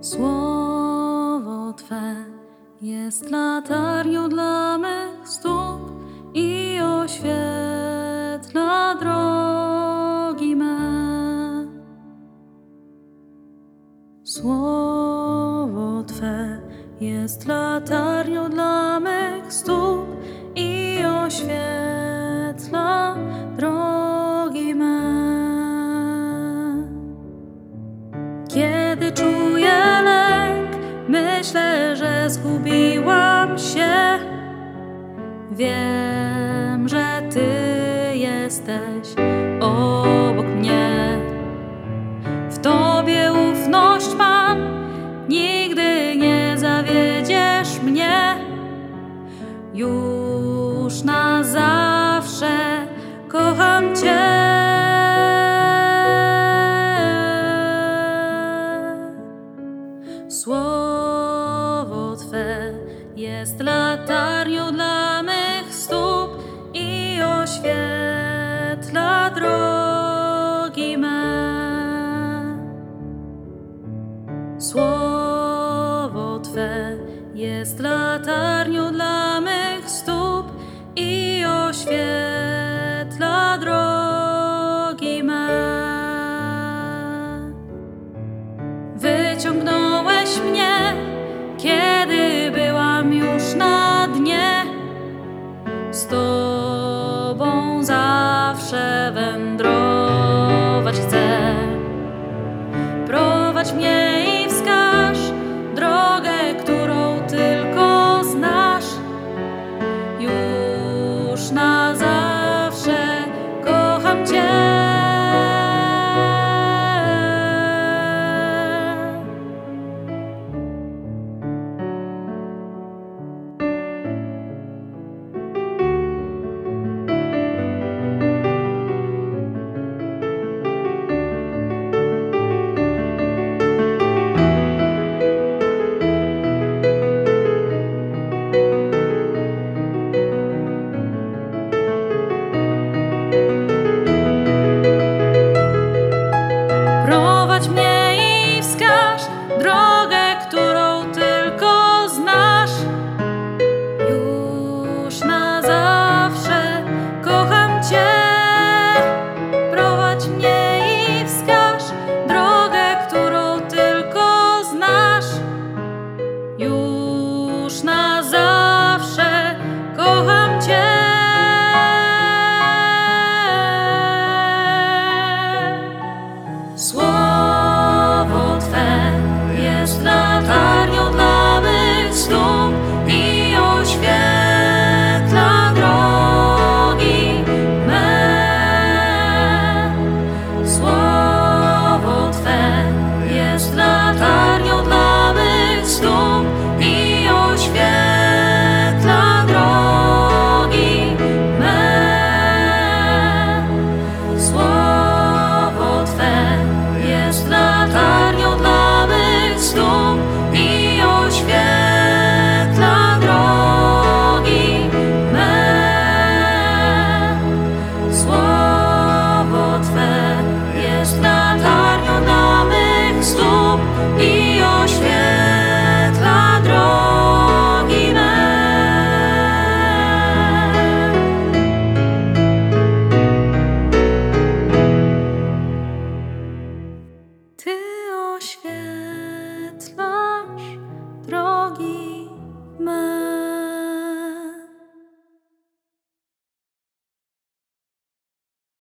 Słowo Twe jest latarnią dla mych stóp i oświetla drogi me. Słowo Twe jest latarnią dla mych stóp i oświetla że zgubiłam się. Wiem, że Ty jesteś obok mnie. W Tobie ufność mam, nigdy nie zawiedziesz mnie. Już na zawsze kocham Cię. Słowo Twe jest latarnią dla mych stóp i oświetla drogi me. Wyciągnąłeś mnie, kiedy byłam już na dnie. Z Tobą zawsze wędrować chcę. Prowadź mnie